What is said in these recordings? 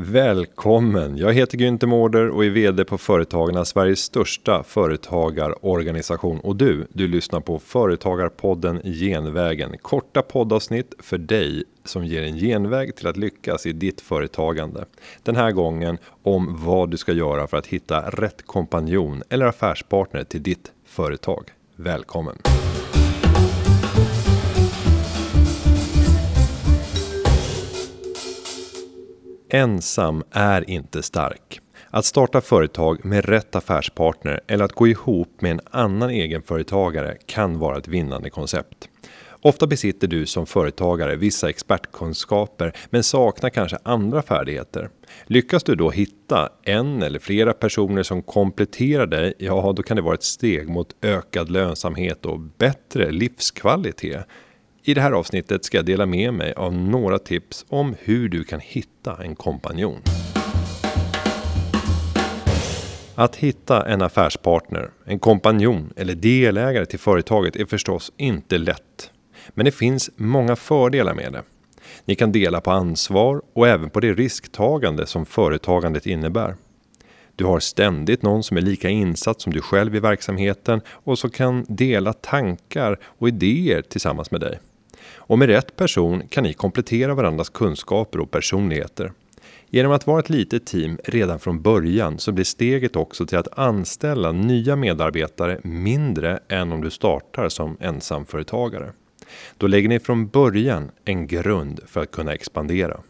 Välkommen! Jag heter Günther Mårder och är VD på Företagarna, Sveriges största företagarorganisation. Och du, du lyssnar på Företagarpodden Genvägen. Korta poddavsnitt för dig som ger en genväg till att lyckas i ditt företagande. Den här gången om vad du ska göra för att hitta rätt kompanjon eller affärspartner till ditt företag. Välkommen! Ensam är inte stark. Att starta företag med rätt affärspartner eller att gå ihop med en annan egenföretagare kan vara ett vinnande koncept. Ofta besitter du som företagare vissa expertkunskaper men saknar kanske andra färdigheter. Lyckas du då hitta en eller flera personer som kompletterar dig, ja då kan det vara ett steg mot ökad lönsamhet och bättre livskvalitet. I det här avsnittet ska jag dela med mig av några tips om hur du kan hitta en kompanjon. Att hitta en affärspartner, en kompanjon eller delägare till företaget är förstås inte lätt. Men det finns många fördelar med det. Ni kan dela på ansvar och även på det risktagande som företagandet innebär. Du har ständigt någon som är lika insatt som du själv i verksamheten och som kan dela tankar och idéer tillsammans med dig. Och med rätt person kan ni komplettera varandras kunskaper och personligheter. Genom att vara ett litet team redan från början så blir steget också till att anställa nya medarbetare mindre än om du startar som ensamföretagare. Då lägger ni från början en grund för att kunna expandera.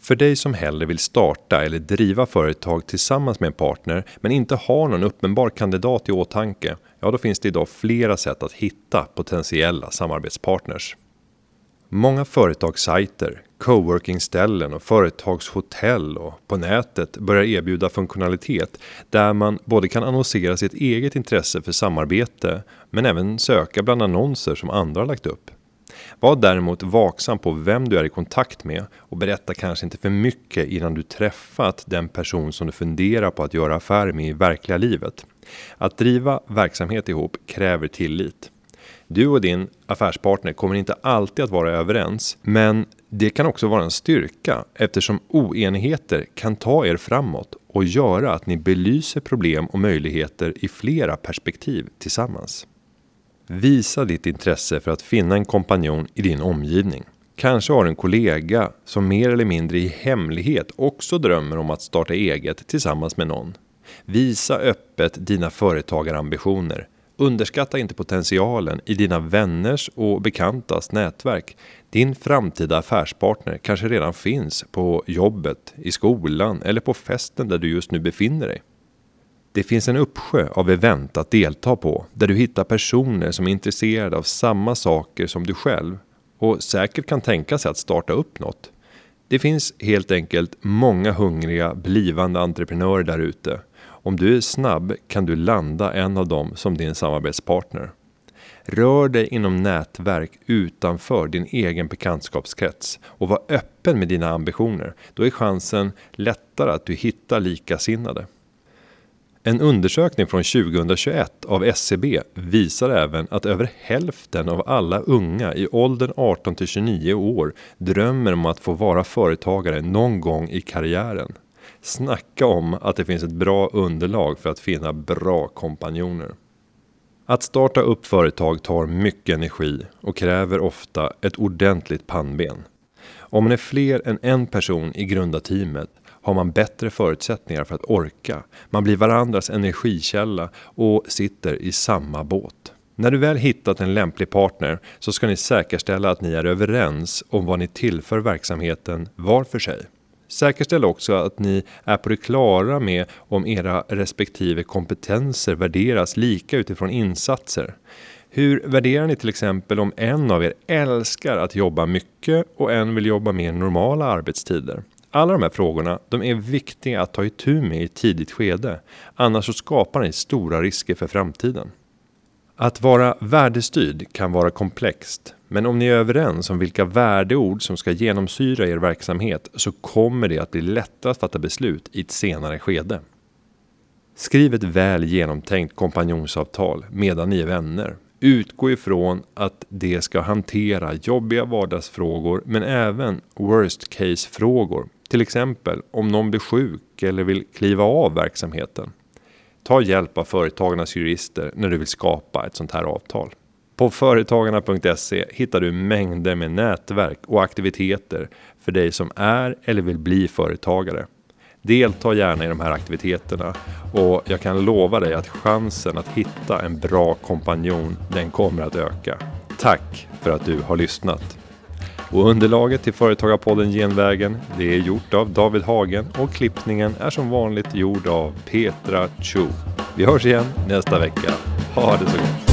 För dig som hellre vill starta eller driva företag tillsammans med en partner men inte har någon uppenbar kandidat i åtanke, ja då finns det idag flera sätt att hitta potentiella samarbetspartners. Många företagssajter, coworkingställen och företagshotell och på nätet börjar erbjuda funktionalitet där man både kan annonsera sitt eget intresse för samarbete men även söka bland annonser som andra har lagt upp. Var däremot vaksam på vem du är i kontakt med och berätta kanske inte för mycket innan du träffat den person som du funderar på att göra affärer med i verkliga livet. Att driva verksamhet ihop kräver tillit. Du och din affärspartner kommer inte alltid att vara överens, men det kan också vara en styrka eftersom oenigheter kan ta er framåt och göra att ni belyser problem och möjligheter i flera perspektiv tillsammans. Visa ditt intresse för att finna en kompanjon i din omgivning. Kanske har en kollega som mer eller mindre i hemlighet också drömmer om att starta eget tillsammans med någon. Visa öppet dina företagarambitioner. Underskatta inte potentialen i dina vänners och bekantas nätverk. Din framtida affärspartner kanske redan finns på jobbet, i skolan eller på festen där du just nu befinner dig. Det finns en uppsjö av event att delta på där du hittar personer som är intresserade av samma saker som du själv och säkert kan tänka sig att starta upp något. Det finns helt enkelt många hungriga blivande entreprenörer där ute. Om du är snabb kan du landa en av dem som din samarbetspartner. Rör dig inom nätverk utanför din egen bekantskapskrets och var öppen med dina ambitioner. Då är chansen lättare att du hittar likasinnade. En undersökning från 2021 av SCB visar även att över hälften av alla unga i åldern 18 till 29 år drömmer om att få vara företagare någon gång i karriären. Snacka om att det finns ett bra underlag för att finna bra kompanjoner. Att starta upp företag tar mycket energi och kräver ofta ett ordentligt pannben. Om man är fler än en person i grundarteamet har man bättre förutsättningar för att orka. Man blir varandras energikälla och sitter i samma båt. När du väl hittat en lämplig partner så ska ni säkerställa att ni är överens om vad ni tillför verksamheten var för sig. Säkerställ också att ni är på det klara med om era respektive kompetenser värderas lika utifrån insatser. Hur värderar ni till exempel om en av er älskar att jobba mycket och en vill jobba mer normala arbetstider? Alla de här frågorna de är viktiga att ta itu med i ett tidigt skede. Annars så skapar ni stora risker för framtiden. Att vara värdestyrd kan vara komplext. Men om ni är överens om vilka värdeord som ska genomsyra er verksamhet så kommer det att bli lättare att fatta beslut i ett senare skede. Skriv ett väl genomtänkt kompanjonsavtal medan ni är vänner. Utgå ifrån att det ska hantera jobbiga vardagsfrågor men även worst case frågor till exempel om någon blir sjuk eller vill kliva av verksamheten. Ta hjälp av Företagarnas jurister när du vill skapa ett sånt här avtal. På företagarna.se hittar du mängder med nätverk och aktiviteter för dig som är eller vill bli företagare. Delta gärna i de här aktiviteterna och jag kan lova dig att chansen att hitta en bra kompanjon den kommer att öka. Tack för att du har lyssnat! Och underlaget till Företagarpodden Genvägen det är gjort av David Hagen och klippningen är som vanligt gjord av Petra Chu. Vi hörs igen nästa vecka. Ha det så gott!